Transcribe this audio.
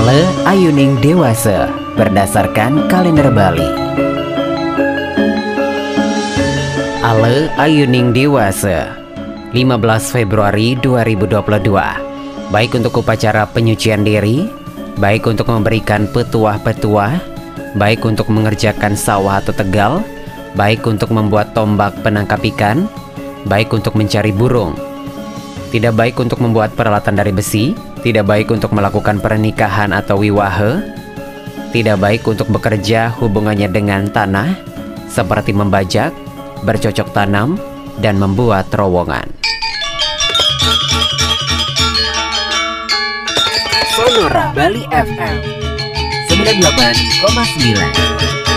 Ale Ayuning Dewasa berdasarkan kalender Bali. Ale Ayuning Dewasa 15 Februari 2022 Baik untuk upacara penyucian diri Baik untuk memberikan petuah-petuah Baik untuk mengerjakan sawah atau tegal Baik untuk membuat tombak penangkap ikan Baik untuk mencari burung Tidak baik untuk membuat peralatan dari besi Tidak baik untuk melakukan pernikahan atau wiwahe Tidak baik untuk bekerja hubungannya dengan tanah Seperti membajak, bercocok tanam, dan membuat terowongan. Sonora Bali FM 98,9